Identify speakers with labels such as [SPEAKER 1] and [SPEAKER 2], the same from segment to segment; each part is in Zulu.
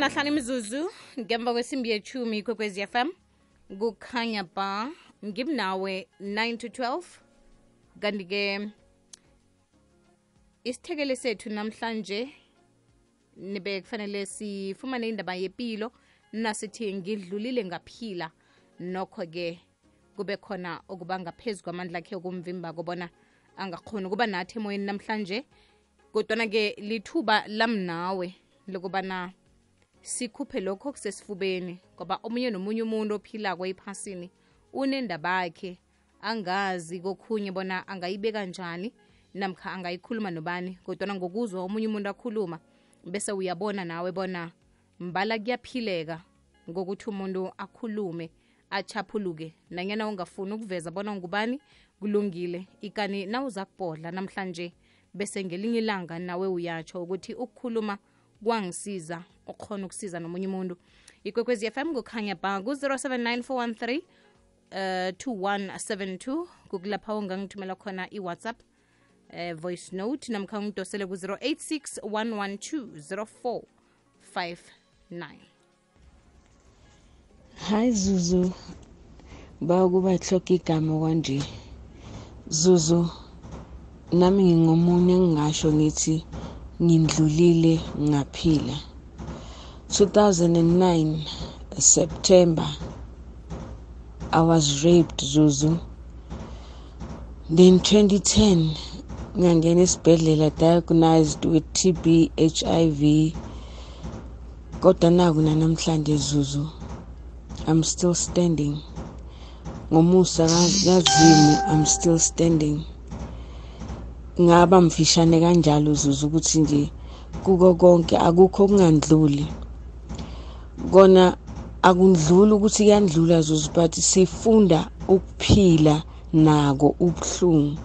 [SPEAKER 1] nahlanu imizuzu ngemva kwesimbi yechumi kwekwezi fm kukhanya ba ngimnawe 9 to 12 kanti-ke isithekele sethu namhlanje nibe kufanele sifumane indaba yempilo nasithi ngidlulile ngaphila. Nokho-ke kube khona okuba ngaphezu kwamandla akhe okumvimba kobona angakhoni ukuba nathi emoyeni namhlanje. Kodwana-ke lithuba lamnawe lokubana sikhuphe lokho kusesifubeni ngoba omunye nomunye umuntu ophilako ephasini unendaba yakhe angazi kokhunye bona angayibeka njani namkha angayikhuluma nobani. Kodwana ngokuzwa omunye umuntu akhuluma bese uyabona nawe bona mbala kuyaphileka ngokuthi umuntu akhulume achaphuluke nanyana ungafuni ukuveza bona ngubani kulungile. Ikani nawuza kubhodla namhlanje bese ngelinye ilanga nawe uyatsho ukuthi ukukhuluma kwangisiza ukhona ukusiza nomunye umuntu. Ikwekwezi fm kukhanya ba ku-079 413 uh, 2172 kukulapha ungangithumela khona iwhatsapp uh, voice note namkha ungidosele ku-086 112 0459
[SPEAKER 2] hayi zuzu ba kuba hloka igama kwanje. Zuzu nami ngingomunye engingasho ngithi ngindlulile ngaphila. 2009 September I was raped Zuzu. Then 2010 ngangena esibhedlela diagnosed with TB HIV kodwa naku namhlanje Zuzu I'm still standing. Ngomusa kazimu I'm still standing. Ngaba mfishane kanjalo Zuzu ukuthi nje kuko konke akukho okungandluli. Kona akundluli ukuthi kuyandlula Zuzu but sifunda ukuphila nako ubuhlungu.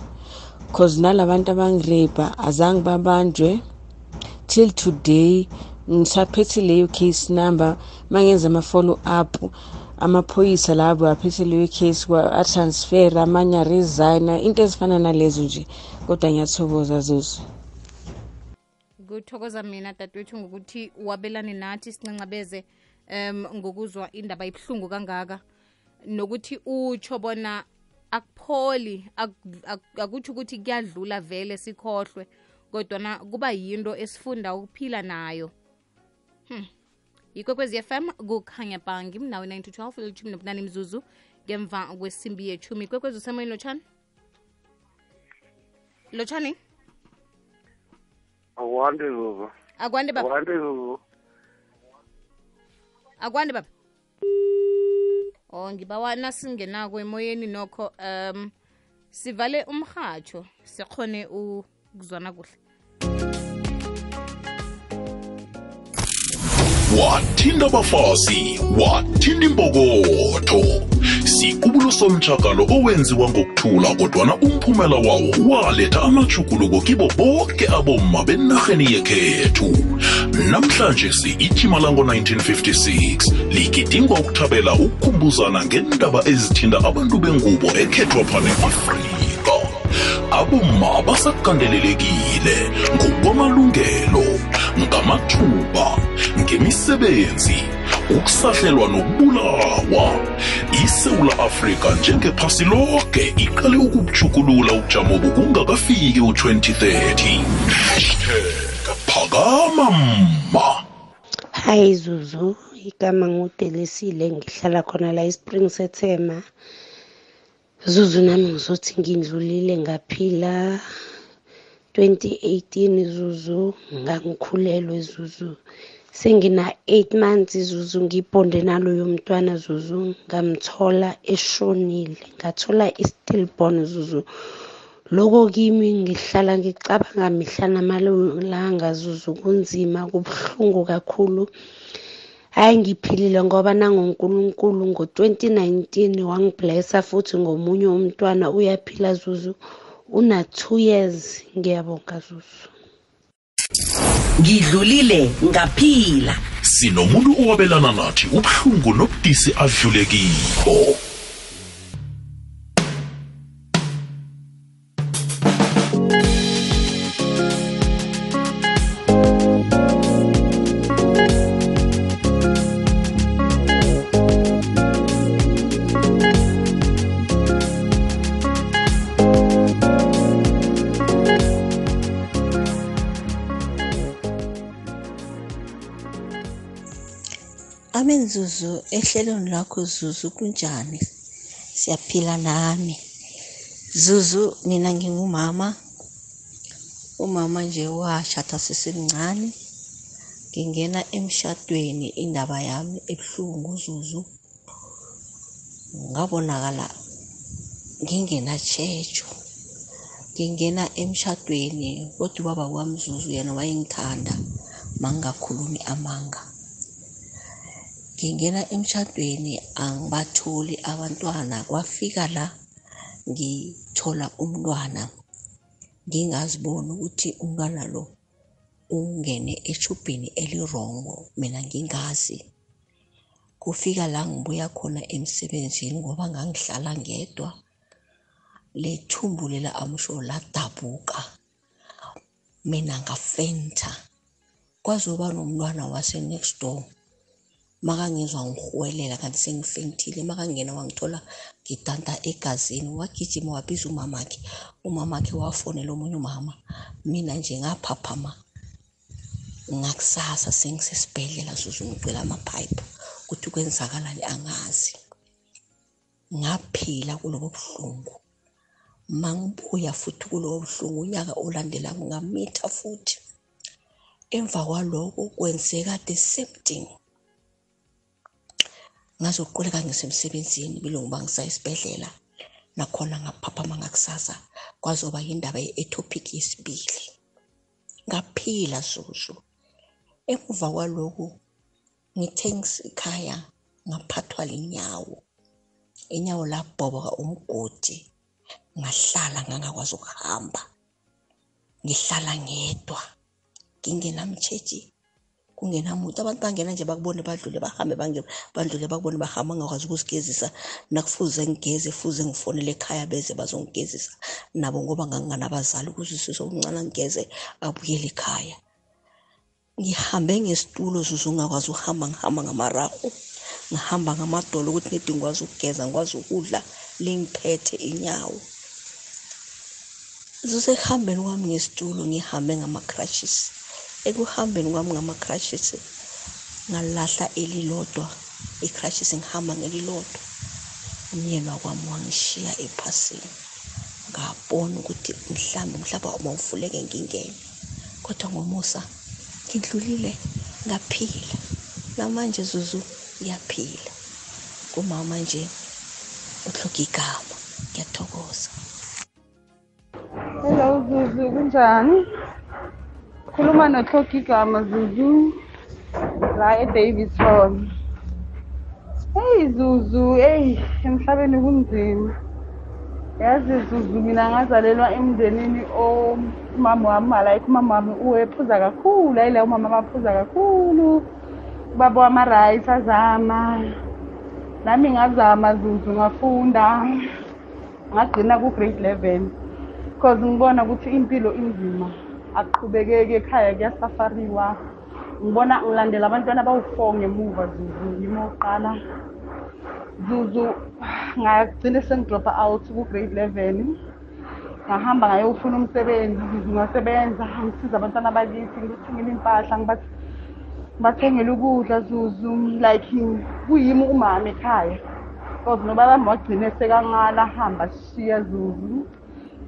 [SPEAKER 2] Cause nalabantu abangirepa azange babanjwe. Till today ngisaphethe leyo case number mangenza ama follow up. Amaphoyisa labo aphethe leyo case transfer amanye aresign into ezifana nalezo nje. Kodwa ngiyathokoza zuzu
[SPEAKER 1] kuthokoza mina dadewethu ngokuthi wabelane nathi sincancabeze um ngokuzwa indaba ibuhlungu kangaka. Nokuthi utsho bona akupholi akutsho ukuthi kuyadlula vele sikhohlwe kodwana kuba yinto esifunda ukuphila nayo. Hmm. Ikwekwezi fm kukhanya bangi mnawe 9 to 12 ilithumi nobunane mzuzu ngemva kwesimbi yethumi ikwekwezi usemoyeni lotshani? Lotshani?
[SPEAKER 3] Akwande zuzu.
[SPEAKER 1] Akwande baba.
[SPEAKER 3] Akwande zuzu.
[SPEAKER 1] Akwande baba. Oh ngibawa nasingenako emoyeni nokho um sivale umrhatsho sikhone ukuzwana kuhle
[SPEAKER 4] wathinta abafazi wathinta imbokotho sikubulo somtshakalo owenziwa ngokuthula kodwana umphumela wawo waletha amajuguluko kibo bonke abomma benarheni yekhethu. Namhlanje si-itshimalango 1956 ligidingwa ukuthabela ukukhumbuzana ngendaba ezithinta abantu bengubo ekhethwapha ne-afrika abomma basakandelelekile ngokwamalungelo ngamathuba ngemisebenzi ukusahlelwa nokubulawa. Isewula afrika njengephasi lonke iqale ukubujukulula ubujamo bokungakafiki u-2030 hashtag phakama mma.
[SPEAKER 5] Hayi zuzu igama ngudelesile ngihlala khona la espring sethema zuzu nami ngizothi ngindlulile ngaphila. 2018 zuzu ngangikhulelwe zuzu. Sengina 8 months zuzu ngibhonde naloyo mntwana zuzu. Ngamthola eshonile. Ngathola i-stillborn zuzu. Loko kimi ngihlala ngicabanga mihla namalanga zuzu kunzima kubuhlungu kakhulu. Hayi ngiphilile ngoba nangonkulunkulu ngo-2019 wangiblessa futhi ngomunye umntwana uyaphila zuzu. Una-two years ngiyabonga zuzu.
[SPEAKER 6] Ngidlulile ngaphila.
[SPEAKER 4] Sinomuntu owabelana nathi ubuhlungu nobudisi adlule kibo
[SPEAKER 7] Amen Zuzu ehlelweni lakho Zuzu kunjani? Siyaphila nami. Zuzu mina ngingumama. Umama nje washada sisemncane. Ngingena emshadweni indaba yami ebuhlungu Zuzu. Ngabonakala ngingena church. Ngingena emshadweni kodwa ubaba wami Zuzu yena wayengithanda mangakhulumi amanga. Ngingena emshadweni angibatholi abantwana. Kwafika la ngithola umntwana. Ngingaziboni ukuthi umntwana lo ungene eshubhini elirongo mina ngingazi. Kufika la ngibuya khona emsebenzini ngoba ngangihlala ngedwa. Lethumbu lela amsho ladabuka. Mina ngafenta. Kwazoba nomntwana wase-next door. Makangizwa ngirhuwelela kanti sengifentile makangena wangithola ngidanta egazini wagijima wabiza umamakhe umamakhe wafonela omunye umama. Mina nje ngaphaphama ngakusasa sengisesibhedlela zuzu ngicwela amaphayiphi ukuthi kwenzakalani angazi. Ngaphila kulobo buhlungu. Mangibuya futhi kulobo buhlungu unyaka olandelayo ngamitha futhi. Emva kwaloko kwenzeka the same thing. Ngazoquleka ngisemsebenzini bilungu bangisaya esibhedlela nakhona ngaphaphama ngakusasa kwazoba yindaba ye-etopic yesibili. Ngaphila zuzu. Emuva kwaloku ngithe ngisekhaya ngaphathwa linyawo. Inyawo labhoboka umgodi ngahlala ngangakwazi ukuhamba. Ngihlala ngedwa ngingenamtshetshi kungenamuntu abantu bangena nje bakubone badlule bahambe bange- bandlule bakubone bahamba ngakwazi ukuzigezisa. Nakufuze ngigeze fuze ngifonele ekhaya beze bazongigezisa nabo ngoba nganginganabazali ukuzwisisa okuncane ngigeze abuyele ekhaya. Ngihambe ngesitulo zuzu ngakwazi ukuhamba ngihamba ngamarahu ngihamba ngamadolo ukuthi nedi ngikwazi ukugeza ngikwazi ukudla lingiphethe inyawo. Kusekuhambeni kwami ngesitulo ngihambe ngama-crushes ekuhambeni kwami ngama-crushes ngalahla elilodwa i-crushes ngihamba ngelilodwa. Umyeni wakwami wangishiya ephasini. Ngabona ukuthi mhlawumbe umhlaba wami awuvuleke ngingene kodwa ngomusa ngidlulile ngaphila. Namanje zuzu ngiyaphila. Kumama nje uhloga igama ngiyathokoza.
[SPEAKER 8] Hello Zuzu, kunjani? Khuluma noThoki igama Zuzu la eDavis Hall. Hey Zuzu, hey emhlabeni kunzima. Yazi Zuzu mina ngazalelwa emndenini o umama wami like umama wami uwephuza kakhulu ayile umama abaphuza kakhulu. Ubaba wama-rights azama. Nami ngazama Zuzu ngafunda. Ngagcina ku-grade 11. because ngibona ukuthi impilo inzima akuqhubekeki ekhaya kuyasafariwa. Ngibona ngilandela abantwana abawu-four ngemuva zuzu yimi oqala. Zuzu ngagcine sengidropa out ku-grade eleven. Ngahamba ngayofuna umsebenzi zuzu ngasebenza. Ngisiza abantwana bakithi ngikuthengela iy'mpahla ngibath- ngibathengele ukudla zuzu. Like kuyimi umama ekhaya. Because nobaba wami wagcine sekangala hamba sishiya zuzu.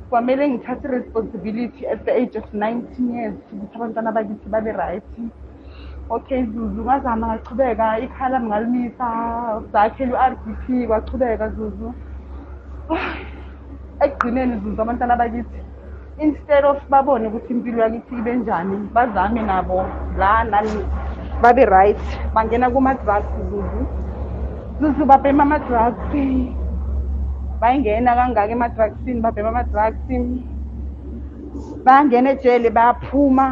[SPEAKER 8] Kwamele ngithathe i-responsibility at the age of 19 years ukuthi abantwana bakithi babe right. Okay zuzu ngazama ngachubeka ikhaya lami ngalimisa sakhela u-r d p kwachubeka zuzu ekugcineni zuzu abantwana bakithi instead of babone ukuthi impilo yakithi ibe njani bazame nabo la nani babe right. Bangena kuma-drugs zuzu. Zuzu babhema ama-drugs bayingena kangaka ema-drugsini babhema ama-drugs bangena ejele bayaphuma.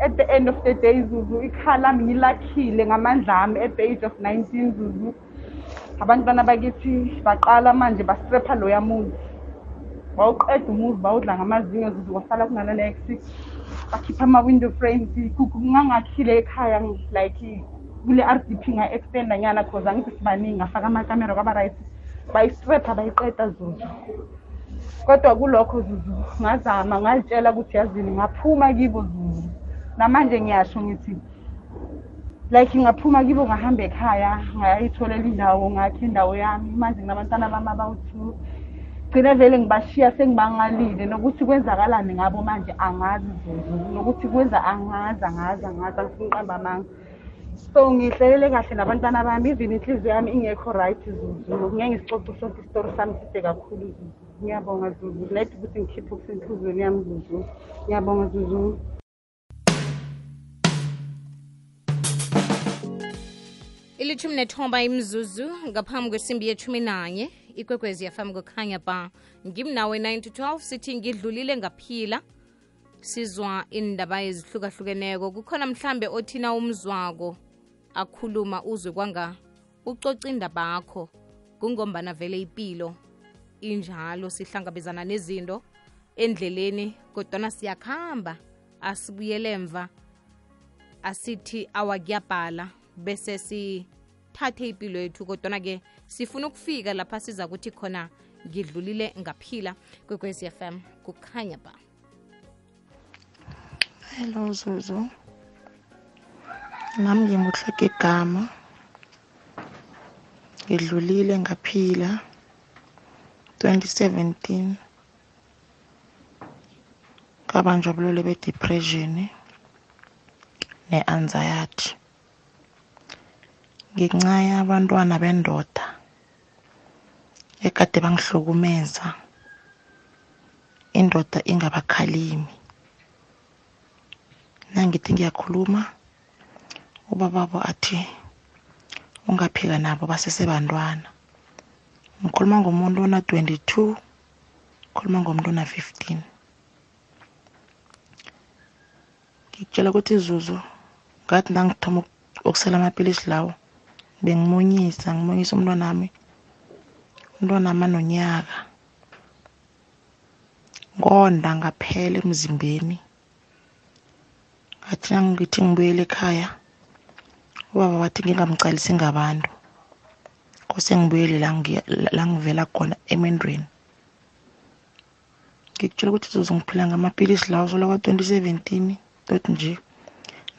[SPEAKER 8] At the end of the day zuzu ikhala lami ngilakhile ngamandla ami at the age of 19 zuzu. Abantwana bakithi baqala manje bastrepha loya muzi. Bawuqeda umuzi bawudla ngamazinyo zuzu kwasala kunana-nex bakhipha ama-window frames kungangakhile ekhaya like kule r d p nga-extenda nyana cause angithi sibaningi ngafaka amakamera kwaba-right bayistrepha bayiqeda zuzu kodwa kulokho zuzu ngazama ngazitshela ukuthi yazini ngaphuma kibo zuzu namanje ngiyasho ngithi like ngaphuma kibo ngahamba ekhaya ngayayitholela indawo ngakhe indawo yami. Manje nginabantwana bami abawu-two gcine vele ngibashiya sengibangalile. Nokuthi kwenzakalani ngabo manje? Angazi zuzu nokuthi kwenza angazi angazi angazi angifuna uqamba amanga. So ngihlelele kahle nabantwana bami even inhliziyo yami ingekho right zuzu. Ngeke ngisixoxe sonke isitori sami side kakhulu zuzu. Ngiyabonga zuzu. Let ukuthi ngikhiphe okusenhliziyweni yami zuzu. Ngiyabonga zuzu.
[SPEAKER 1] Ilithumi nethoba imzuzu ngaphambi kwesimbi yethumi nanye ikwekwezi yafam kukhanya ba. Ngimnawe 9 to 12 sithi ngidlulile ngaphila sizwa indaba ezihlukahlukeneko. Kukhona mhlambe othina umzwako akhuluma uzwe kwanga ucoca indaba kungombana vele ipilo injalo sihlangabezana nezinto endleleni kodwana siyakuhamba asibuyele emva asithi awakuyabhala bese sithathe ipilo yethu kodwana-ke sifuna ukufika lapha siza kuthi khona ngidlulile ngaphila kwekwezi FM kukhanya ba
[SPEAKER 9] Hello Zuzu. Nami nginguhloka igama. Ngidlulile ngaphila 2017. Ngabanjwa ubulwele be-depression ne-anxiety. Ngincaya abantwana bendoda ekade bangihlukumeza. Indoda ingabakhalimi. nangithi ngiyakhuluma ubababo athi ungaphika nabo basesebantwana. Ngikhuluma ngomuntu ona-22 ngikhuluma ngomuntu ona-15 ngikutshela ukuthi izuzu ngathi nangithoma ukusela amapilisi lawo bengimunyisa ngimunyisa umntwanami umntwanami anonyaka. Ngonda ngaphela emzimbeni. Ngathi nangithi ngibuyele ekhaya ubaba wathi ngingamcalisi ngabantu. Kose ngibuyele la ngi- la ngivela khona emendweni. Ngikutshela ukuthi zuzu ngiphila ngamapilisi lawo sola kwa-twenty seventeen tot nje.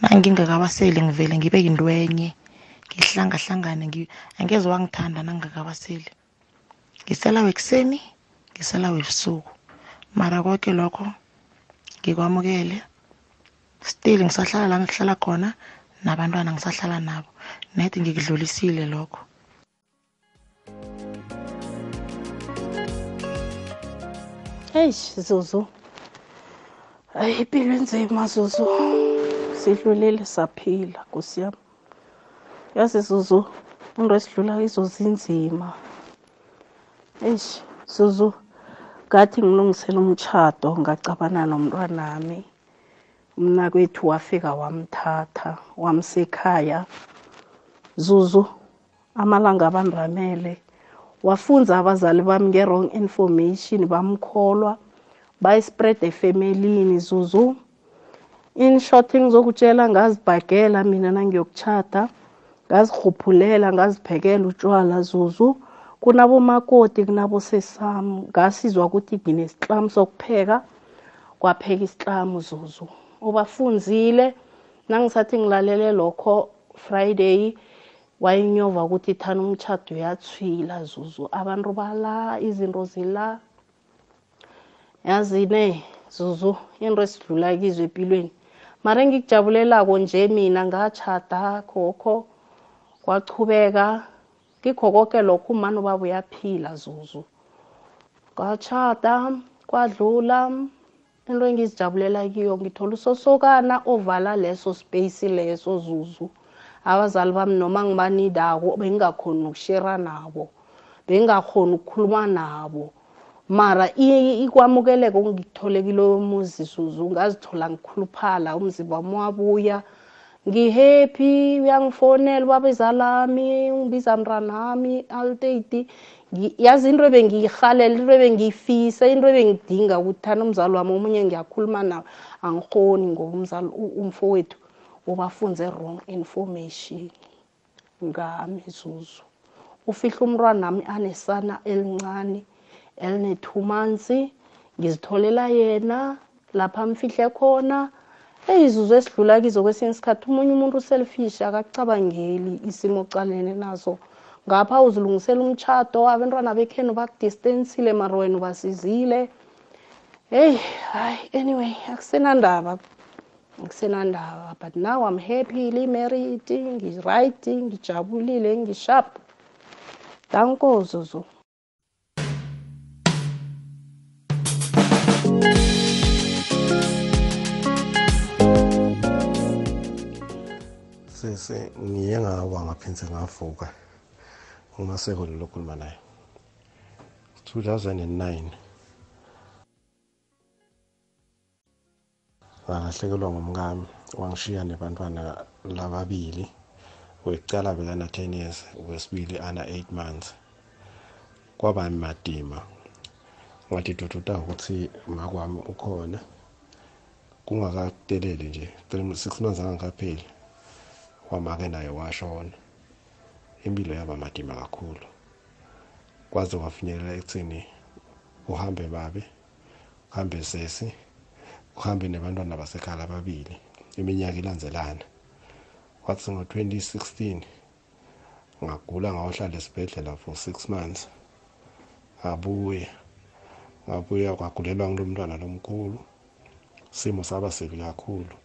[SPEAKER 9] Nangingakabaseli ngivele ngibe yintwenye ngihlangahlangane ngi- angeze wangithanda nangingakabaseli. Ngisela wekuseni ngisela webusuku mara konke lokho ngikwamukele. Still ngisahlala la ngihlala khona. Nabantwana ngisahlala nabo. Net ngikudlulisile lokho.
[SPEAKER 10] Eish zuzu. Hayi impilo enzima zuzu. Sidlulile saphila nkosi yami. Yazi zuzu into esidlula kizo zinzima eish zuzu ngathi ngilungisela umtshado ngacabana nomntwanami. Umnakwethu wafika wamthatha wamsekhaya. Zuzu amalanga abandamele. Wafunza abazali bami nge-wrong information bamkholwa bayispread efemelini zuzu. In short ngizokutshela ngazibhagela mina nangiyokutshata ngazirhuphulela ngaziphekela utshwala zuzu. Kunabomakoti kunabosesam ngasizwa ukuthi nginesihlamu sokupheka kwapheka isihlamu zuzu. Ubafunzile. Nangisathi ngilalele lokho friday wayinyova ukuthi thana umtshado uyathwila zuzu. Abantu bala izinto zila. Yazi ne zuzu into esidlula kizo empilweni mara engikujabulelako nje mina ngatshada khokho kwachubeka kikho konke lokho umani ubaba uyaphila zuzu. Ngatshada kwadlula. Into engizijabulela kiyo ngithola usosokana ovala leso space leso zuzu. Abazali bami noma ngibanidako bengingakhoni ukushera nabo bengingakhoni ukukhuluma nabo. Mara i- ikwamukeleko ngikuthole kiloyo muzi zuzu ngazithola ngikhuluphala umzimba wami wabuya. Ngihappy uyangifonela ubabezalami ungibiza mntanami altati yazi into ebengiyirhalela into ebengiyifisa into ebengidinga ukuthi thana umzali wami omunye ngiyakhuluma nawo angikhoni ngoba umzali u- umfowethu ubafunze wrong information ngami zuzu. Ufihla umntwanami anesana elincane eline-two months ngizitholela yena lapha mfihle khona.
[SPEAKER 11] Eyizuzo esidlula kizo kwesinye isikhathi omunye umuntu uselfish akakucabangeli isimo ocalene naso. Ngapha uzilungisela umtshato abantwana bekhenu bakudistansile mara wena ubasizile. Heyi hayi anyway akusenandaba akusenandaba but now i'm happily married ngi-right ngijabulile ngisharp danko zuzu
[SPEAKER 12] sese ngiye ngawa ngaphinze ngavuka. Ngumaseko lokhuluma naye. 2009 ngahlekelwa ngumkami wangishiya nebantwana lababili wekucala bekana 10 years wesibili ana 8 months. Kwaba madima ngathi dududa ukuthi makwami ukhona. Kungakadeleli nje 6 months angakapheli wamake naye washona. Impilo yaba madima kakhulu. Kwaze kwafinyelela ekutheni uhambe babe uhambe sesi uhambe nebantwana basekhaya ababili iminyaka ilandzelana kwathi ngo-2016 ngagula ngawohlala esibhedlela for six months ngabuya ngabuya kwagulelwa ngilo mntwana lomkhulu simo saba sibi kakhulu.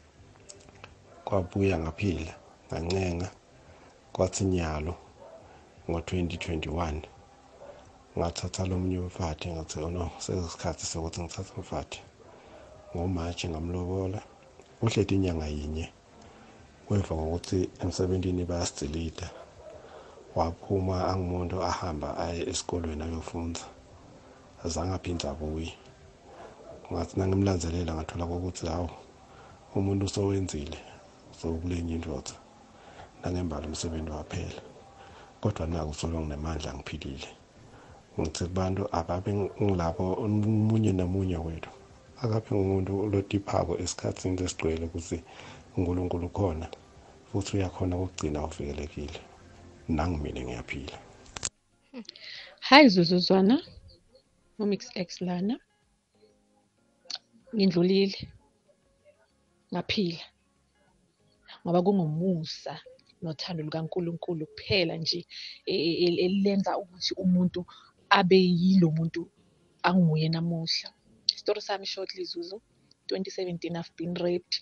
[SPEAKER 12] Kwabuya ngaphila ngancenga kwathi nyalo ngo-2021 ngathatha lo mnye umfati ngathi oh no sekusikhathi sokuthi ngithathe umfati. Ngomashi ngamlobola uhleti inyanga yinye weva ngokuthi emsebentini bayasidelida waphuma angumuntu ahamba aye esikolweni ayofunda azange aphinde abuye. Ngathi nangimlanzelela ngathola kokuthi hawu umuntu usowenzile sokulenye indvodza nangembala umsebenzi waphela. Kodwa naku usolwa nginemandla ngiphilile ngithi kubantu akabe ngilapho omunye nomunye wethu. Akabe ngumuntu lodiphako esikhathini sesigcwele ukuthi unkulunkulu khona futhi uyakhona ukugcina uvikelekile. Nangimina ngiyaphila.
[SPEAKER 13] Hi Zuzuzwana. Momix X lana. Ngindlulile. Ngaphila. Ngoba kungumusa. Nothando lukaNkulunkulu kuphela nje e- e- elenza ukuthi umuntu abe yilo muntu anguye namuhla. Story sami shortly Zuzu 2017 I've been raped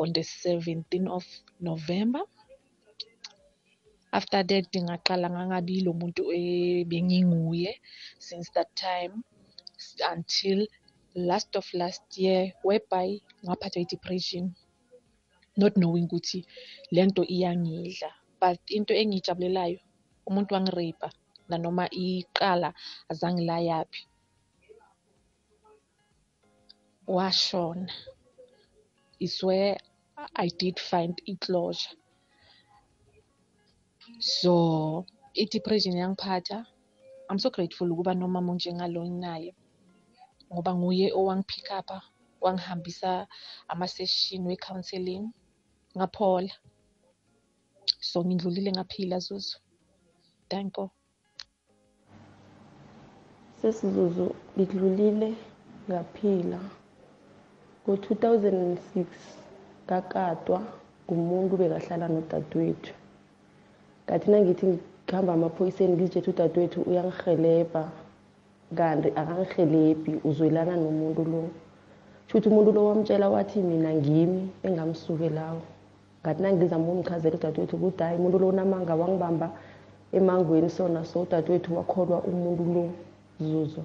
[SPEAKER 13] on the 17th of November. After that ngaqala ngangabi lo muntu ebenginguye since that time until last of last year whereby ngaphathwa i-depression not knowing ukuthi lento iyangidla. But into engiyijabulelayo umuntu wangirape nanoma iqala azange layaphi washona. Is where I did find i-closure so i-depression yangiphatha. I'm so grateful ukuba nomama onjengalo nginaye ngoba nguye owangi-pick up-a wangihambisa ama-session we-counselling ngaphola so ngindlulile ngaphila Zuzu. Danko
[SPEAKER 11] sesizuzu ngidlulile ngaphila. Ngo-2006 ngakatwa ngumuntu bekahlala nodadewethu. Ngathi nangithi ngihamba amaphoyiseni ngizitshela udadewethu uyangihelebha kanti akangihelebhi uzwelana nomuntu lo. Shuthi umuntu lo wamtshela wathi mina ngimi engamsukelawo ngathi nangizama ukungichazela udadewethu ukuthi hayi umuntu lo unamanga wangibamba emangweni sona so udadewethu wakholwa umuntu lo zuzu.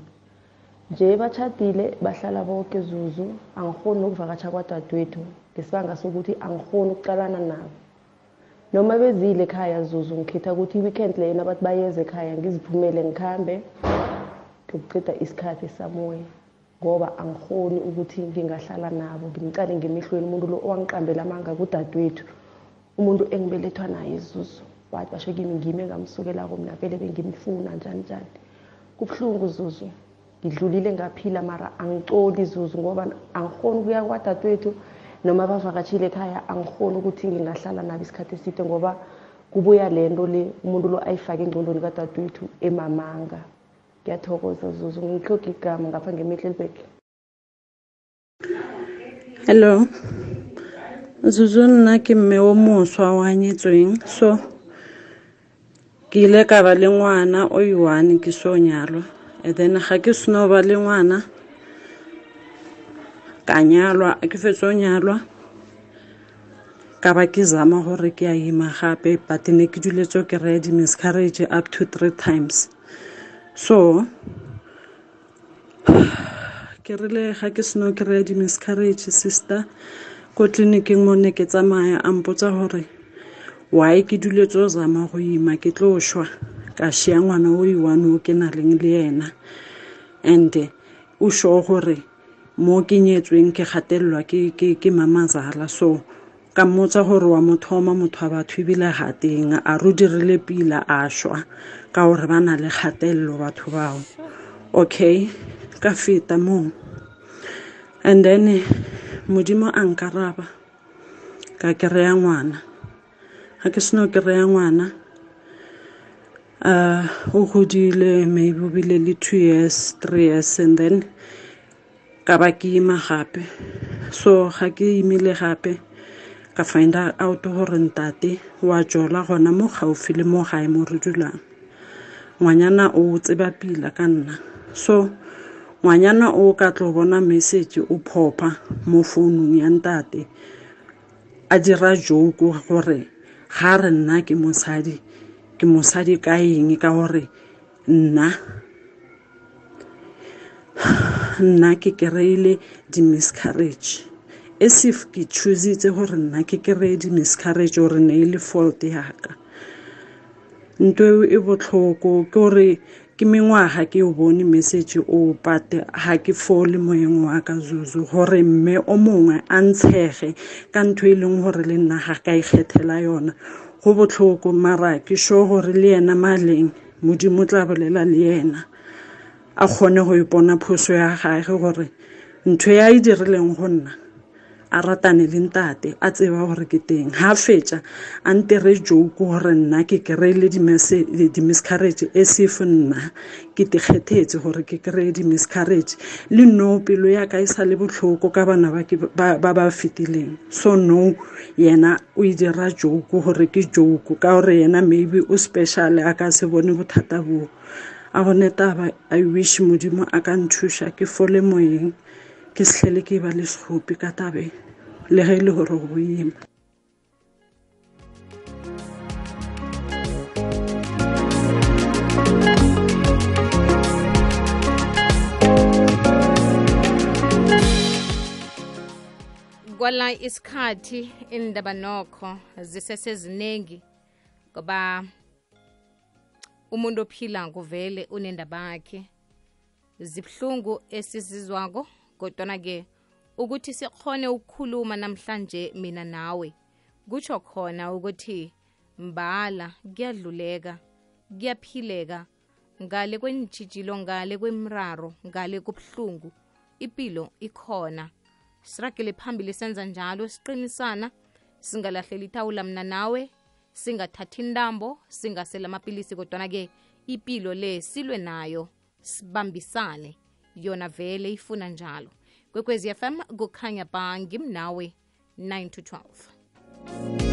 [SPEAKER 11] Nje bachadile bahlala bonke zuzu. Angikhoni nokuvakatsha kwadadewethu ngesibanga sokuthi angikhoni ukucalana nabo. Noma bezile ekhaya zuzu ngikhetha ukuthi i-weekend leyo nabathi bayeze ekhaya ngiziphumele ngikhambe ngokuqeda isikhathi samoya. Ngoba angikhoni ukuthi ngingahlala nabo ngimcale ngemehlweni. Umuntu lo owangiqambela amanga kudadewethu umuntu engibelethwa naye zuzu wathi basho kimi ngimi engamsukelako mina vele bengimfuna njani njani. Kubuhlungu zuzu ngidlulile ngaphila mara angicoli zuzu ngoba angikhoni ukuya kwadadewethu noma bavakatshile ekhaya angikhoni ukuthi ngingahlala nabo isikhathi eside ngoba kubuya le nto le umuntu lo ayifake engcondweni kadadewethu emamanga. Ngiyathokoza zuzu. Ngiyihloga igama ngapha ngemehlelberg
[SPEAKER 14] hello. Zuzu nna ke mme o moswa wa nyetsweng so ke ile ka ba le ngwana o i-one ke so nyalwa and then ga ke seno ba le ngwana ka nyalwa ke fetsa o nyalwa. Ka ba ke zama gore ke a ima gape but ne ke duletse ke raya di-miscarriage up to three times. So ke rile ga ke seno ke raya di-miscarriage sister. Ko tleliniking mo ne ke tsamaya a mpotsa gore why ke duletse o zama go ima ke tlo šwa. Ka šia ngwana o i-one o ke na leng le ena and o sure gore mo ke nyetsweng ke gatelelwa ke mamazala. So ka mmotsa gore wa mo thoma motho wa batho ebile ga teng. A re o dirile pila a šwa ka gore ba na le kgatelelo batho bao. Okay ka feta moo. And then modimo a nkaraba ka kry-a ngwana. Ga ke seno kry-a ngwana uh o godile maybe o bile le two years three years and then ka ba ke ima gape. So ga ke imile gape ka find out gore ntate wa jola gona mo gaufi le mo gae mo re dulang. Ngwanyana o tseba pila ka nna. So ngwanyana o ka tlo bona message o phopa mo founung ya ntate a dira joke gore ga re nna ke mosadi ke mosadi ka eng ka gore nna nna ke kry-ile di-miscarriage as if ke choositse gore nna ke kry-e di-miscarriage gore ne e le fault yaka ntho eo e botlhoko ke gore ke mengwaga ke o bone message o but ga ke fole moyeng wa ka zuzu gore mme o mongwe a ntshege ka ntho e leng gore le nna ga ka ikgethela yona. Go botlhoko mara ke sure gore le yena maleng modimo tla bolela le yena a kgone go ipona phoso ya gage gore ntho ya e dirileng go nna a ratane le ntate a tseba gore ke teng. Ga fetsa a ntere joke gore nna ke kry-ile di-miscarrage e sefo nna? Ke tekgethetse gore ke kry-e di-miscarrage le no pelo ya ka e sa le botlhoko ka bana ba ba fetileng. So no yena o e dira joke gore ke joke. Ka gore yena maybe o special a ka se bone bothata boo. A gone taba i wish modimo a ka nthuša ke fole moyeng ke sehlele ke ba le segopi ka tabeng le ge e le gore go ima.
[SPEAKER 1] Kwala isikhathi indaba nokho ziseseziningi ngoba umuntu ophila kuvele unendaba yakhe zibhlungu esizizwako kodwana-ke ukuthi sikhone ukukhuluma namhlanje mina nawe. Kutsho khona ukuthi mbala kuyadluleka kuyaphileka ngale kwenjijilo ngale kwemraro ngale kubuhlungu ipilo ikhona. Siragele phambili senza njalo siqinisana singalahleli ithawula mna nawe singathathi intambo singasela amapilisi kodwana-ke ipilo le silwe nayo sibambisane yona vele ifuna njalo. Kwekwezi fm kukhanya ba ngimnawe 9 to 12